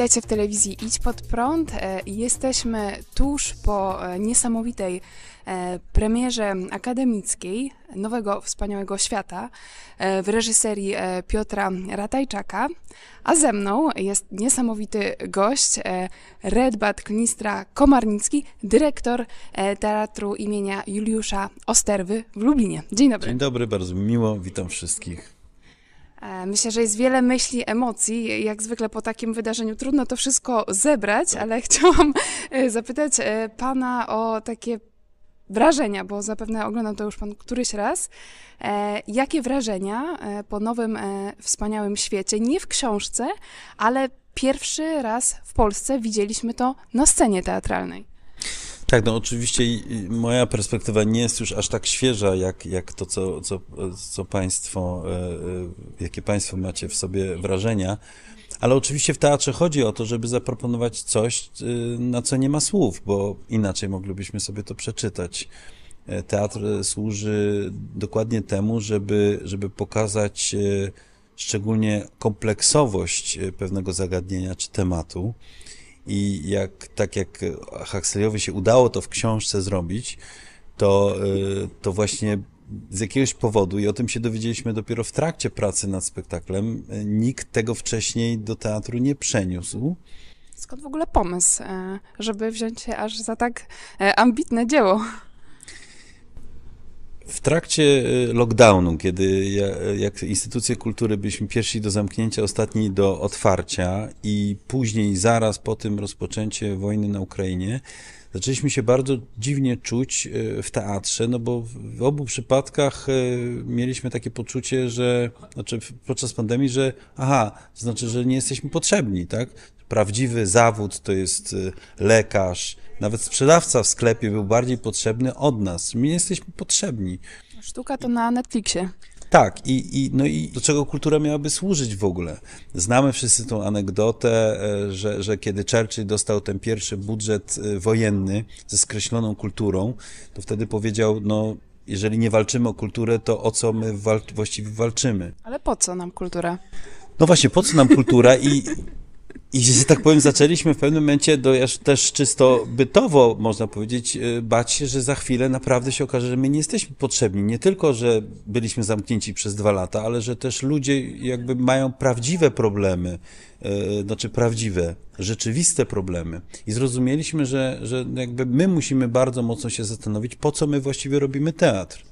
Witajcie w telewizji Idź Pod Prąd. E, Jesteśmy tuż po e, niesamowitej e, premierze akademickiej Nowego Wspaniałego Świata w reżyserii Piotra Ratajczaka, a ze mną jest niesamowity gość, Redbat Knistra Komarnicki, dyrektor Teatru imienia Juliusza Osterwy w Lublinie. Dzień dobry. Dzień dobry, bardzo mi miło, witam wszystkich. E, Myślę, że jest wiele myśli, emocji. Jak zwykle po takim wydarzeniu trudno to wszystko zebrać, ale chciałam e, zapytać e, Pana o takie wrażenia, bo zapewne oglądał to już Pan któryś raz. Jakie wrażenia po nowym, wspaniałym świecie, nie w książce, ale pierwszy raz w Polsce widzieliśmy to na scenie teatralnej? Tak, no oczywiście moja perspektywa nie jest już aż tak świeża, jak, jak to, co, co, co Państwo, e, e, jakie Państwo macie w sobie wrażenia, ale oczywiście w teatrze chodzi o to, żeby zaproponować coś, e, na co nie ma słów, bo inaczej moglibyśmy sobie to przeczytać. Teatr służy dokładnie temu, żeby, żeby pokazać szczególnie kompleksowość pewnego zagadnienia czy tematu. I jak, tak jak Huxleyowi się udało to w książce zrobić, to, y, to właśnie z jakiegoś powodu, i o tym się dowiedzieliśmy dopiero w trakcie pracy nad spektaklem, nikt tego wcześniej do teatru nie przeniósł. Skąd w ogóle pomysł, e, żeby wziąć się aż za tak e, ambitne dzieło? W trakcie y, lockdownu, kiedy ja, jak instytucje kultury byliśmy pierwsi do zamknięcia, ostatni do otwarcia i później zaraz po tym rozpoczęcie wojny na Ukrainie, zaczęliśmy się bardzo dziwnie czuć y, w teatrze, no bo w- obu przypadkach y, mieliśmy takie poczucie, że, znaczy podczas pandemii, że aha, to znaczy, że nie jesteśmy potrzebni, tak? Prawdziwy zawód to jest lekarz, nawet sprzedawca w sklepie był bardziej potrzebny od nas. My nie jesteśmy potrzebni. Sztuka to na Netflixie. Tak, i, i, no i do czego kultura miałaby służyć w ogóle? Znamy wszyscy tą anegdotę, e, że, że kiedy Churchill dostał ten pierwszy budżet e, wojenny ze skreśloną kulturą, to wtedy powiedział, no jeżeli nie walczymy o kulturę, to o co my wal- właściwie walczymy? Ale po co nam kultura? No właśnie, po co nam kultura i, i że tak powiem, zaczęliśmy w pewnym momencie do, też czysto bytowo, można powiedzieć, y, bać się, że za chwilę naprawdę się okaże, że my nie jesteśmy potrzebni. Nie tylko, że byliśmy zamknięci przez dwa lata, ale że też ludzie jakby mają prawdziwe problemy, y, znaczy prawdziwe, rzeczywiste problemy. I zrozumieliśmy, że, że jakby my musimy bardzo mocno się zastanowić, po co my właściwie robimy teatr.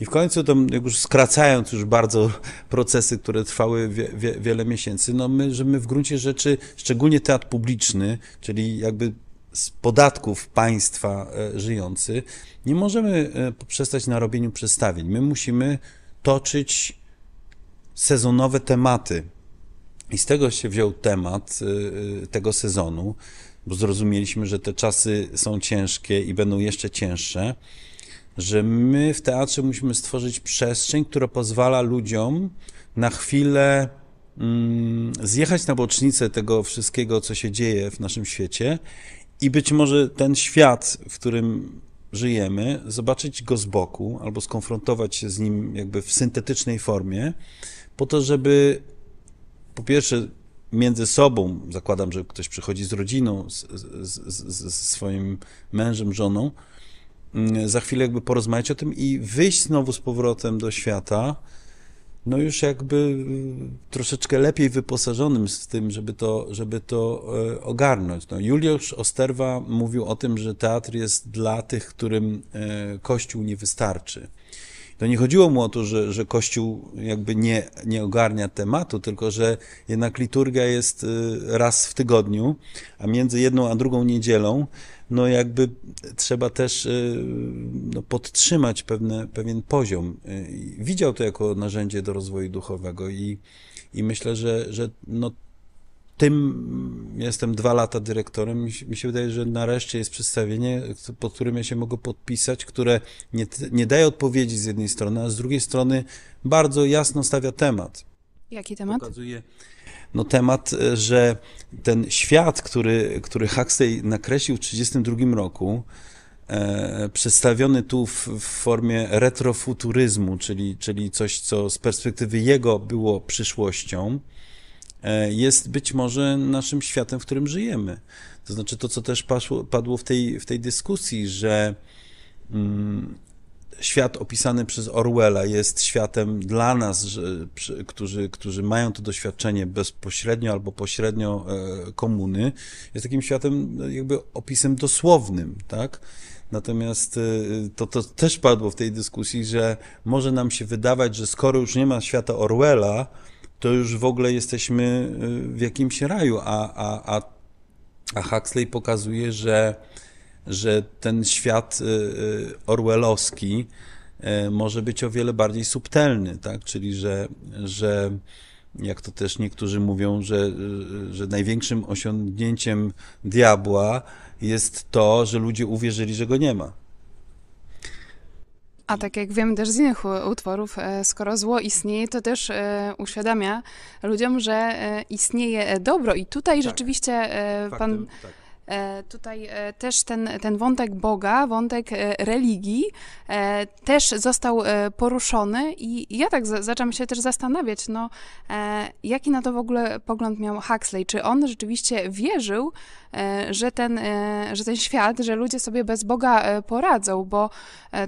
I w końcu, to już skracając już bardzo procesy, które trwały wie, wie, wiele miesięcy, no my, że my w gruncie rzeczy, szczególnie teatr publiczny, czyli jakby z podatków państwa e, żyjący, nie możemy e, poprzestać na robieniu przedstawień. My musimy toczyć sezonowe tematy. I z tego się wziął temat e, tego sezonu, bo zrozumieliśmy, że te czasy są ciężkie i będą jeszcze cięższe że my w teatrze musimy stworzyć przestrzeń, która pozwala ludziom na chwilę mm, zjechać na bocznicę tego wszystkiego, co się dzieje w naszym świecie i być może ten świat, w którym żyjemy, zobaczyć go z boku albo skonfrontować się z nim jakby w syntetycznej formie, po to, żeby po pierwsze między sobą, zakładam, że ktoś przychodzi z rodziną, z, z, z, z swoim mężem, żoną, za chwilę jakby porozmawiać o tym i wyjść znowu z powrotem do świata, no już jakby y, troszeczkę lepiej wyposażonym z tym, żeby to, żeby to e, ogarnąć. No, Juliusz Osterwa mówił o tym, że teatr jest dla tych, którym e, Kościół nie wystarczy. To nie chodziło mu o to, że, że Kościół jakby nie, nie ogarnia tematu, tylko że jednak liturgia jest y, raz w tygodniu, a między jedną a drugą niedzielą, no jakby trzeba też y, no, podtrzymać pewne, pewien poziom. Y, Widział to jako narzędzie do rozwoju duchowego i, i myślę, że, że no, tym jestem dwa lata dyrektorem. Mi się, wydaje, że nareszcie jest przedstawienie, pod którym ja się mogę podpisać, które nie, nie daje odpowiedzi z jednej strony, a z drugiej strony bardzo jasno stawia temat. Jaki temat? Pokazuje no, temat, e, że ten świat, który, który Huxley nakreślił w 1932 roku, e, przedstawiony tu w, w formie retrofuturyzmu, czyli, czyli coś, co z perspektywy jego było przyszłością, jest być może naszym światem, w którym żyjemy. To znaczy to, co też padło, w, tej, w tej dyskusji, że mm, świat opisany przez Orwella jest światem dla nas, że, którzy, którzy mają to doświadczenie bezpośrednio albo pośrednio e, komuny, jest takim światem jakby opisem dosłownym, tak? Natomiast e, to, to też padło w tej dyskusji, że może nam się wydawać, że skoro już nie ma świata Orwella, to już w ogóle jesteśmy e, w jakimś raju, a, a, a, a Huxley pokazuje, że że ten świat y, y, orwellowski y, może być o wiele bardziej subtelny, tak? Czyli, że, że jak to też niektórzy mówią, że, że największym osiągnięciem diabła jest to, że ludzie uwierzyli, że go nie ma. A tak jak wiemy też z innych utworów, e, skoro zło istnieje, to też e, uświadamia ludziom, że e, istnieje dobro. I tutaj tak. rzeczywiście Faktem, pan. Tak tutaj e, też ten, ten wątek Boga, wątek e, religii też został poruszony i ja tak zaczęłam się też zastanawiać, no jaki na to w ogóle pogląd miał Huxley? Czy on rzeczywiście wierzył, że ten, że ten świat, że ludzie sobie bez Boga poradzą, bo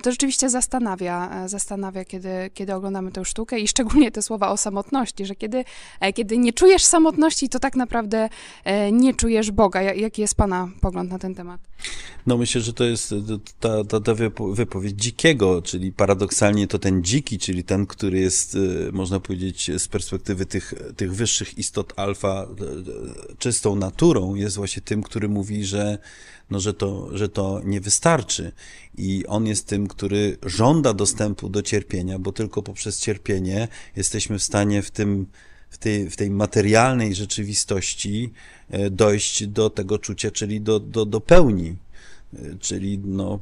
to rzeczywiście zastanawia, zastanawia kiedy, kiedy oglądamy tę sztukę i szczególnie te słowa o samotności, że kiedy, kiedy nie czujesz samotności, to tak naprawdę nie czujesz Boga. Jaki jest Pan Pana pogląd na ten temat? No myślę, że to jest ta, ta, ta wypowiedź dzikiego, czyli paradoksalnie to ten dziki, czyli ten, który jest, y, można powiedzieć, z perspektywy tych, tych wyższych istot alfa, y, czystą naturą, jest właśnie tym, który mówi, że, no, że, to, że to nie wystarczy. I on jest tym, który żąda dostępu do cierpienia, bo tylko poprzez cierpienie jesteśmy w stanie w tym w tej, w tej materialnej rzeczywistości e, dojść do tego czucia, czyli do, do, do pełni, e, czyli no,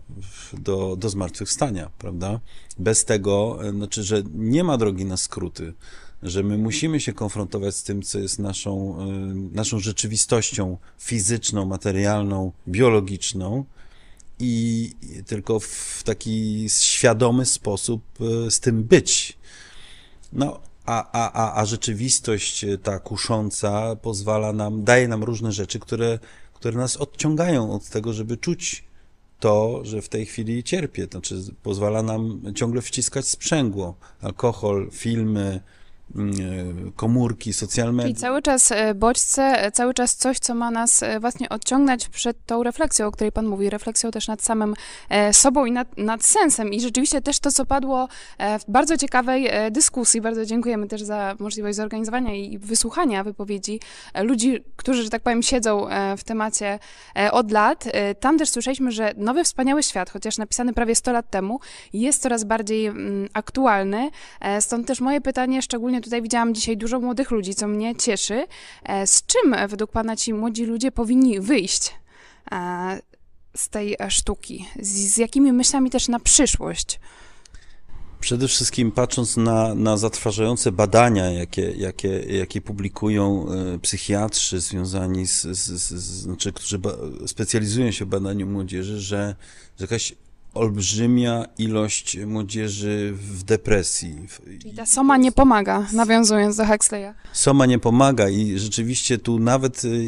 do, do zmartwychwstania, prawda? Bez tego, e, znaczy, że nie ma drogi na skróty, że my musimy się konfrontować z tym, co jest naszą, naszą rzeczywistością fizyczną, materialną, biologiczną, i tylko w taki świadomy sposób z tym być. No, a, a, a, a rzeczywistość e, ta kusząca pozwala nam, daje nam różne rzeczy, które, które nas odciągają od tego, żeby czuć to, że w tej chwili cierpię. Znaczy, pozwala nam ciągle wciskać sprzęgło. Alkohol, filmy, komórki, socjalne Czyli cały czas e, bodźce, e, cały czas coś, co ma nas e, właśnie odciągnąć przed tą refleksją, o której Pan mówi, refleksją też nad samym sobą i nad, nad sensem. I rzeczywiście też to, co padło w bardzo ciekawej dyskusji, bardzo dziękujemy też za możliwość zorganizowania i wysłuchania wypowiedzi ludzi, którzy, że tak powiem, siedzą w temacie od lat. Tam też słyszeliśmy, że Nowy Wspaniały Świat, chociaż napisany prawie 100 lat temu, jest coraz bardziej mm, aktualny. Stąd też moje pytanie, szczególnie szczególnie tutaj widziałam dzisiaj dużo młodych ludzi, co mnie cieszy. E, z czym według Pana ci młodzi ludzie powinni wyjść e, z tej sztuki? Z, z jakimi myślami też na przyszłość? Przede wszystkim patrząc na, na zatrważające badania, jakie, jakie, jakie publikują e, psychiatrzy związani z, z, z znaczy, którzy specjalizują się w badaniu młodzieży, że, że jakaś olbrzymia ilość młodzieży w depresji. Czyli ta soma nie pomaga, nawiązując do Huxleya. Soma nie pomaga i rzeczywiście tu nawet y,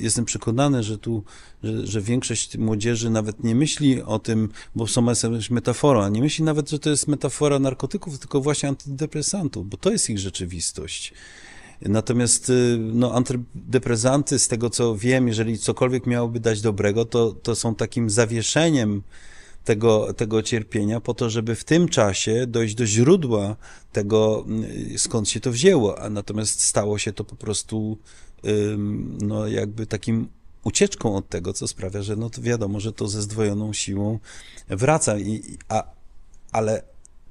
jestem przekonany, że tu, że, że większość młodzieży nawet nie myśli o tym, bo soma jest jakaś metafora, nie myśli nawet, że to jest metafora narkotyków, tylko właśnie antydepresantów, bo to jest ich rzeczywistość. Natomiast y, no, antydepresanty, z tego co wiem, jeżeli cokolwiek miałoby dać dobrego, to, to są takim zawieszeniem tego, tego cierpienia, po to, żeby w tym czasie dojść do źródła tego, mm, skąd się to wzięło, a natomiast stało się to po prostu no, jakby takim ucieczką od tego, co sprawia, że no to wiadomo, że to ze zdwojoną siłą wraca, I, a, ale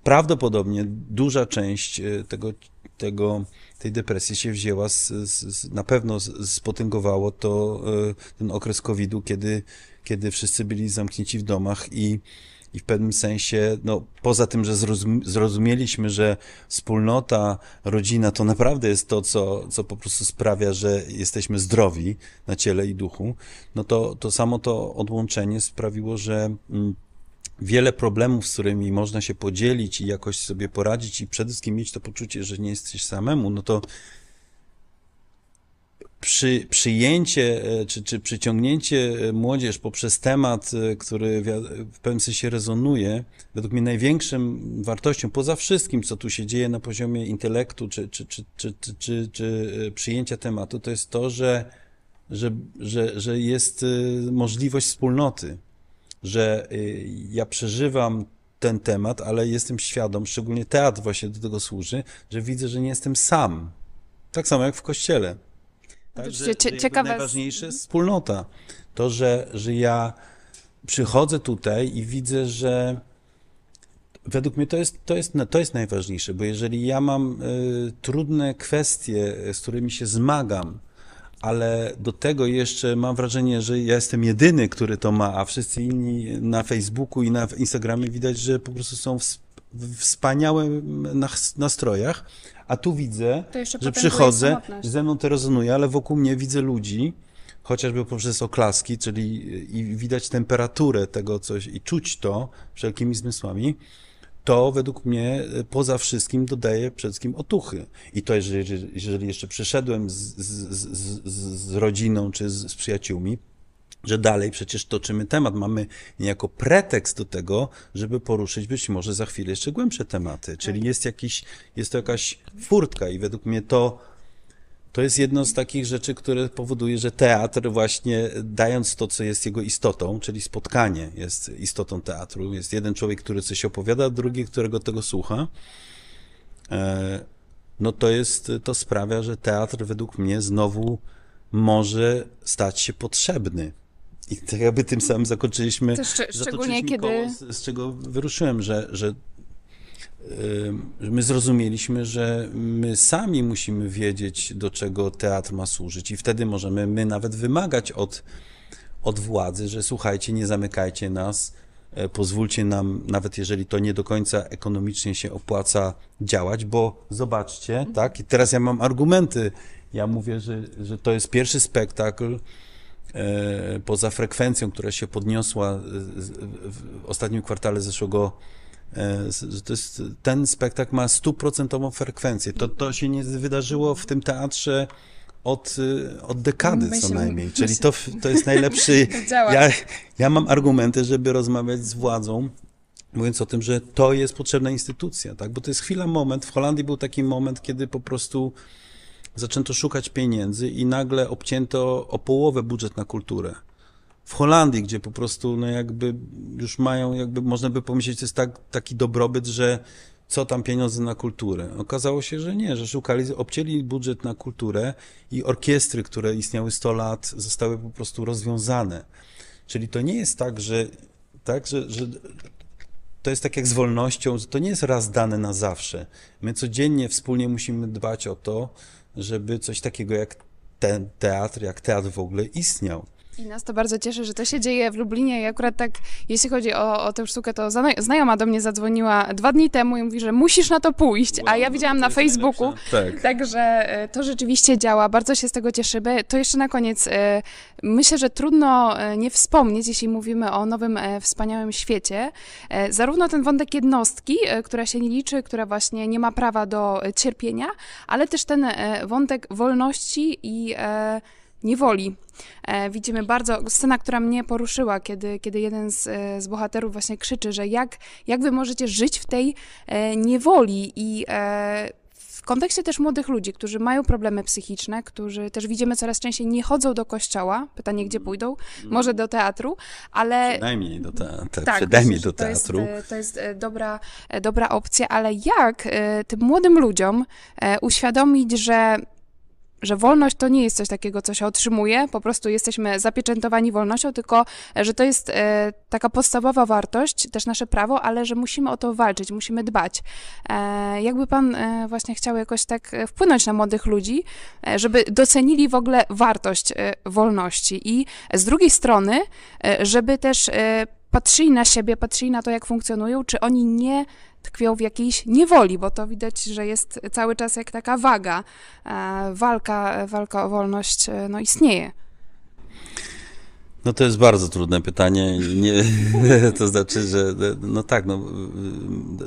prawdopodobnie duża część y, tego, tego, tej depresji się wzięła, z, z, na pewno spotęgowało to y, ten okres COVID-u, kiedy kiedy wszyscy byli zamknięci w domach i, i w pewnym sensie, no, poza tym, że zrozumieliśmy, że wspólnota, rodzina to naprawdę jest to, co, co po prostu sprawia, że jesteśmy zdrowi na ciele i duchu, no to, to samo to odłączenie sprawiło, że mm, wiele problemów, z którymi można się podzielić i jakoś sobie poradzić i przede wszystkim mieć to poczucie, że nie jesteś samemu, no to przy, przyjęcie e, czy, czy przyciągnięcie e, młodzież poprzez temat, e, który w pewnym sensie rezonuje, według mnie największą wartością, poza wszystkim, co tu się dzieje na poziomie intelektu czy, czy, czy, czy, czy, czy, czy przyjęcia tematu, to jest to, że, że, że, że jest możliwość wspólnoty, że ja przeżywam ten temat, ale jestem świadom, szczególnie teatr właśnie do tego służy, że widzę, że nie jestem sam. Tak samo jak w kościele. Tak, że, że ciekawe... Najważniejsze jest wspólnota. To, że, że ja przychodzę tutaj i widzę, że według mnie to jest, to jest, to jest najważniejsze, bo jeżeli ja mam y, trudne kwestie, z którymi się zmagam, ale do tego jeszcze mam wrażenie, że ja jestem jedyny, który to ma, a wszyscy inni na Facebooku i na Instagramie widać, że po prostu są w, w wspaniałym nastrojach, a tu widzę, że przychodzę, ze mną to rezonuje, ale wokół mnie widzę ludzi, chociażby poprzez oklaski, czyli i widać temperaturę tego coś i czuć to wszelkimi zmysłami, to według mnie poza wszystkim dodaje przede wszystkim otuchy. I to jeżeli, jeżeli jeszcze przyszedłem z, z, z, z rodziną czy z, z przyjaciółmi, że dalej przecież toczymy temat. Mamy niejako pretekst do tego, żeby poruszyć być może za chwilę jeszcze głębsze tematy. Czyli jest jakiś, jest to jakaś furtka i według mnie to, to jest jedno z takich rzeczy, które powoduje, że teatr właśnie dając to, co jest jego istotą, czyli spotkanie jest istotą teatru. Jest jeden człowiek, który coś opowiada, drugi, którego tego słucha. E, no to jest, to sprawia, że teatr według mnie znowu może stać się potrzebny. I tak jakby tym samym zakończyliśmy, szcz szczególnie kiedy... Koło, z, z, czego wyruszyłem, że, że my zrozumieliśmy, że my sami musimy wiedzieć, do czego teatr ma służyć. I wtedy możemy my nawet wymagać od, od władzy, że słuchajcie, nie zamykajcie nas, e, pozwólcie nam, nawet jeżeli to nie do końca ekonomicznie się opłaca działać, bo zobaczcie, tak, i teraz ja mam argumenty, ja mówię, że, że to jest pierwszy spektakl, poza frekwencją, która się podniosła w ostatnim kwartale zeszłego e, to jest, ten spektakl ma stuprocentową frekwencję. To, to się nie wydarzyło w tym teatrze od, od dekady myślę, co najmniej. Czyli to, to jest najlepszy. ja, ja mam argumenty, żeby rozmawiać z władzą, mówiąc o tym, że to jest potrzebna instytucja, tak? Bo to jest chwila, moment. W Holandii był taki moment, kiedy po prostu zaczęto szukać pieniędzy i nagle obcięto o połowę budżet na kulturę. W Holandii, gdzie po prostu no jakby już mają, jakby można by pomyśleć, to jest tak, taki dobrobyt, że co tam pieniądze na kulturę. Okazało się, że nie, że szukali, obcięli budżet na kulturę i orkiestry, które istniały 100 lat, zostały po prostu rozwiązane. Czyli to nie jest tak, że, tak, że, że to jest tak jak z wolnością, że to nie jest raz dane na zawsze. My codziennie wspólnie musimy dbać o to, żeby coś takiego jak ten teatr, jak teatr w ogóle istniał. I nas to bardzo cieszy, że to się dzieje w Lublinie. I akurat tak, jeśli chodzi o, o tę sztukę, to znajoma do mnie zadzwoniła dwa dni temu i mówi, że musisz na to pójść, a ja widziałam na Facebooku, tak. także e, to rzeczywiście działa, bardzo się z tego cieszymy. To jeszcze na koniec, e, myślę, że trudno e, nie wspomnieć, jeśli mówimy o nowym, wspaniałym świecie, zarówno ten wątek jednostki, która się nie liczy, która właśnie nie ma prawa do cierpienia, ale też ten wątek wolności i niewoli. E, widzimy bardzo, scena, która mnie poruszyła, kiedy, kiedy jeden z, e, z bohaterów właśnie krzyczy, że jak, jak wy możecie żyć w tej e, niewoli i e, w kontekście też młodych ludzi, którzy mają problemy psychiczne, którzy też widzimy coraz częściej nie chodzą do kościoła, pytanie gdzie pójdą, może do teatru, ale... Przynajmniej do, te, tak, przynajmniej do teatru. To jest, to jest dobra, dobra opcja, ale jak tym młodym ludziom uświadomić, że że wolność to nie jest coś takiego, co się otrzymuje, po prostu jesteśmy zapieczętowani wolnością, tylko że to jest e, taka podstawowa wartość, też nasze prawo, ale że musimy o to walczyć, musimy dbać. E, jakby Pan e, właśnie chciał jakoś tak wpłynąć na młodych ludzi, e, żeby docenili w ogóle wartość e, wolności i z drugiej strony, e, żeby też patrzyli na siebie, patrzyli na to, jak funkcjonują, czy oni nie tkwią w jakiejś niewoli, bo to widać, że jest cały czas jak taka waga. E, walka, walka o wolność e, no, istnieje. No to jest bardzo trudne pytanie. Nie, to znaczy, że no tak, no,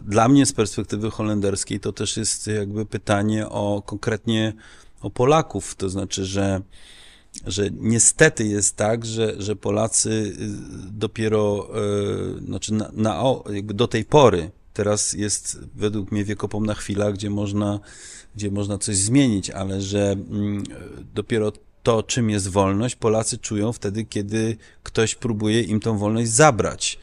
dla mnie z perspektywy holenderskiej to też jest jakby pytanie o konkretnie o Polaków, to znaczy, że, że niestety jest tak, że, że Polacy y, dopiero, e, znaczy na, na, jakby do tej pory, teraz jest według mnie wiekopomna chwila, gdzie można, gdzie można coś zmienić, ale że mm, dopiero to, czym jest wolność, Polacy czują wtedy, kiedy ktoś próbuje im tą wolność zabrać.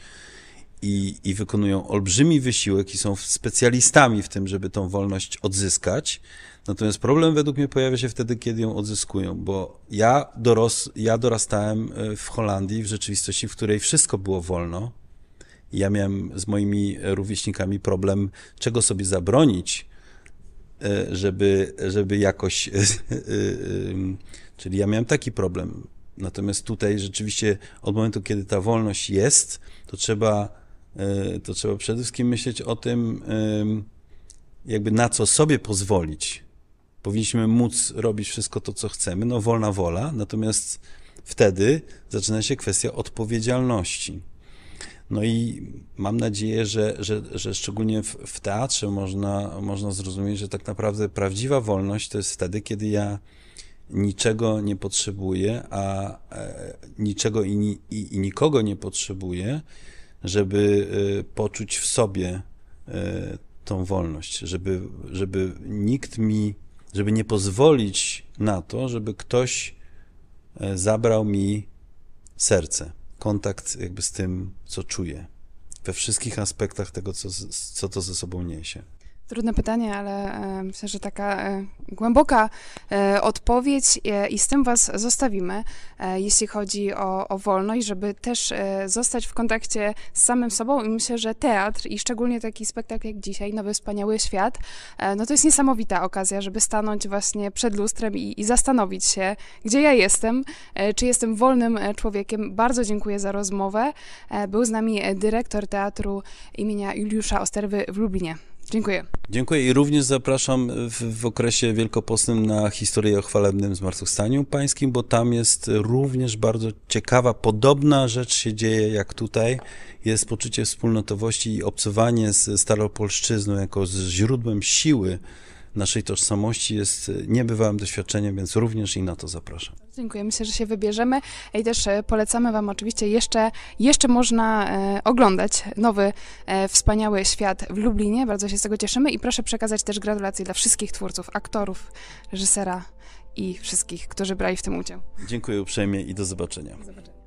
I, i wykonują olbrzymi wysiłek i są specjalistami w tym, żeby tą wolność odzyskać. Natomiast problem według mnie pojawia się wtedy, kiedy ją odzyskują, bo ja, doros, ja dorastałem e, w Holandii, w rzeczywistości, w której wszystko było wolno. Ja miałem z moimi rówieśnikami problem, czego sobie zabronić, e, żeby, żeby jakoś. E, czyli ja miałem taki problem. Natomiast tutaj rzeczywiście od momentu, kiedy ta wolność jest, to trzeba, to trzeba przede wszystkim myśleć o tym, jakby na co sobie pozwolić powinniśmy móc robić wszystko to, co chcemy, no wolna wola, natomiast wtedy zaczyna się kwestia odpowiedzialności. No i mam nadzieję, że, że, że szczególnie w, w teatrze można, można zrozumieć, że tak naprawdę prawdziwa wolność to jest wtedy, kiedy ja niczego nie potrzebuję, a e, niczego i, i, i, nikogo nie potrzebuję, żeby e, poczuć w sobie e, tą wolność, żeby, żeby nikt mi żeby nie pozwolić na to, żeby ktoś e, zabrał mi serce, kontakt jakby z tym, co czuję, we wszystkich aspektach tego, co, co to ze sobą niesie. Trudne pytanie, ale e, myślę, że taka e, głęboka e, odpowiedź i z tym Was zostawimy, jeśli chodzi o, o wolność, żeby też zostać w kontakcie z samym sobą i myślę, że teatr i szczególnie taki spektakl jak dzisiaj, Nowy Wspaniały Świat, no to jest niesamowita okazja, żeby stanąć właśnie przed lustrem i, i zastanowić się, gdzie ja jestem, czy jestem wolnym człowiekiem. Bardzo dziękuję za rozmowę. Był z nami dyrektor teatru imienia Juliusza Osterwy w Lublinie. Dziękuję. Dziękuję i również zapraszam w, w okresie wielkopostnym na historię o chwalebnym zmartwychwstaniu pańskim, bo tam jest również bardzo ciekawa, podobna rzecz się dzieje jak tutaj. Jest poczucie wspólnotowości i obcowanie z staropolszczyzną jako z źródłem siły naszej tożsamości jest niebywałym doświadczeniem, więc również i na to zapraszam. Dziękuję, myślę, że się wybierzemy i też e, polecamy Wam oczywiście jeszcze, jeszcze można e, oglądać nowy, e, wspaniały świat w Lublinie. Bardzo się z tego cieszymy i proszę przekazać też gratulacje dla wszystkich twórców, aktorów, reżysera i wszystkich, którzy brali w tym udział. Dziękuję uprzejmie i do zobaczenia. Do zobaczenia.